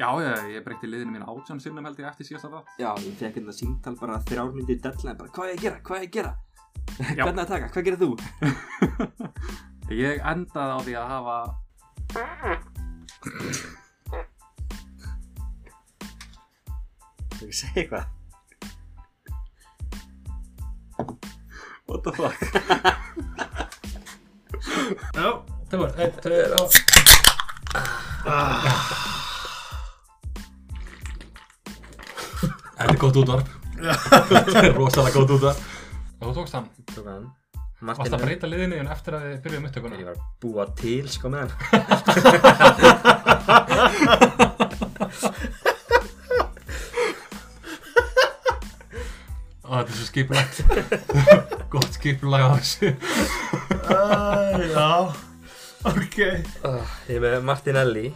Já, ég, ég breytti liðinu mín átján sinnum held ég eftir síðasta þátt. Já, ég fekk hérna símtal bara þrjár myndi í deadline bara hvað er ég að gera, hvað er ég að gera. Hvernig að taka, hvað gerir þú? Ég endaði á því að hafa... Þú ekki segja eitthvað What the fuck? Já, það var, einn, tveir og... Þetta er gott útvarp. Þetta er rosalega gott útvarp. Þú tókst hann. Tók hann Varst að breyta liðinu en eftir að við byrjuðum upptökuna? Ég var að búa til sko með hann þetta er svo skipulagt. gott skipulag á þessu. Já, ok uh, Ég er með Martinelli